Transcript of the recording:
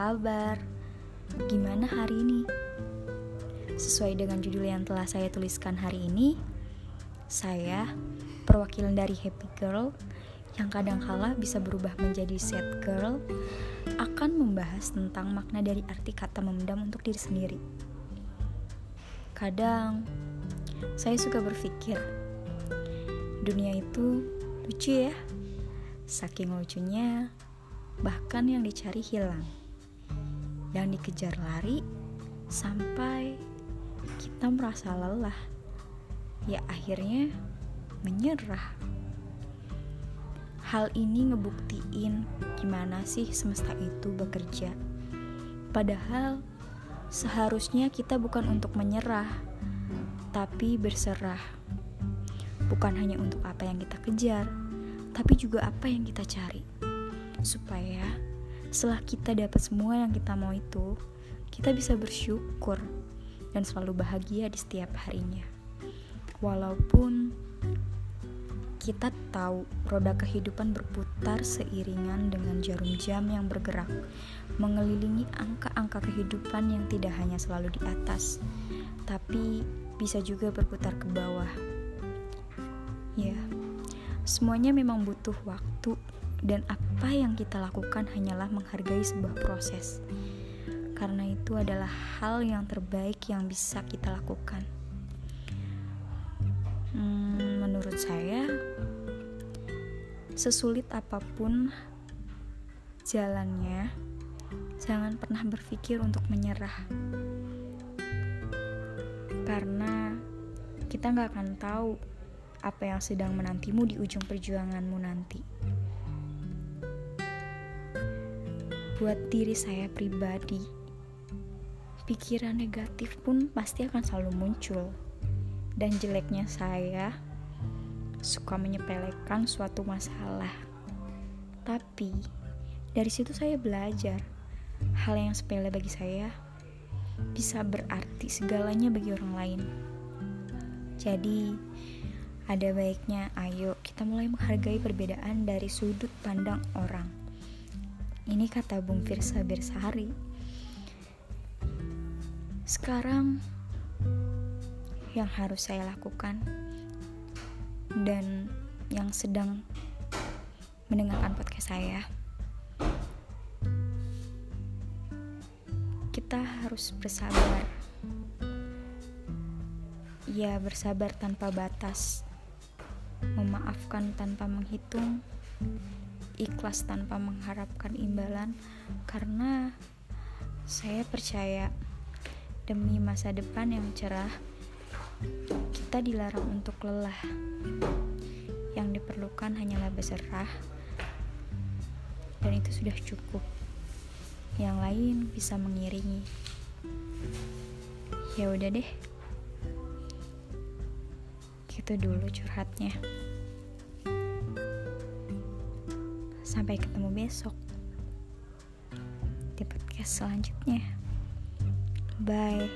kabar? Gimana hari ini? Sesuai dengan judul yang telah saya tuliskan hari ini, saya, perwakilan dari Happy Girl, yang kadangkala bisa berubah menjadi sad girl, akan membahas tentang makna dari arti kata memendam untuk diri sendiri. Kadang, saya suka berpikir, dunia itu lucu ya. Saking lucunya, bahkan yang dicari hilang, yang dikejar lari sampai kita merasa lelah, ya akhirnya menyerah. Hal ini ngebuktiin gimana sih semesta itu bekerja. Padahal seharusnya kita bukan untuk menyerah, tapi berserah. Bukan hanya untuk apa yang kita kejar, tapi juga apa yang kita cari supaya setelah kita dapat semua yang kita mau itu, kita bisa bersyukur dan selalu bahagia di setiap harinya. Walaupun kita tahu roda kehidupan berputar seiringan dengan jarum jam yang bergerak, mengelilingi angka-angka kehidupan yang tidak hanya selalu di atas, tapi bisa juga berputar ke bawah. Ya, semuanya memang butuh waktu dan apa yang kita lakukan hanyalah menghargai sebuah proses. Karena itu adalah hal yang terbaik yang bisa kita lakukan. Hmm, menurut saya, sesulit apa pun jalannya, jangan pernah berpikir untuk menyerah. Karena kita nggak akan tahu apa yang sedang menantimu di ujung perjuanganmu nanti. Buat diri saya pribadi, pikiran negatif pun pasti akan selalu muncul. Dan jeleknya saya suka menyepelekan suatu masalah. Tapi dari situ saya belajar hal yang sepele bagi saya bisa berarti segalanya bagi orang lain. Jadi, ada baiknya ayo kita mulai menghargai perbedaan dari sudut pandang orang. Ini kata Bung Firsa Bersari. Sekarang yang harus saya lakukan dan yang sedang mendengarkan podcast saya kita harus bersabar. Ya bersabar tanpa batas. Memaafkan tanpa menghitung ikhlas tanpa mengharapkan imbalan karena saya percaya demi masa depan yang cerah kita dilarang untuk lelah. Yang diperlukan hanyalah berserah dan itu sudah cukup. Yang lain bisa mengiringi. Ya udah deh. Gitu dulu curhatnya Sampai ketemu besok di podcast selanjutnya. Bye.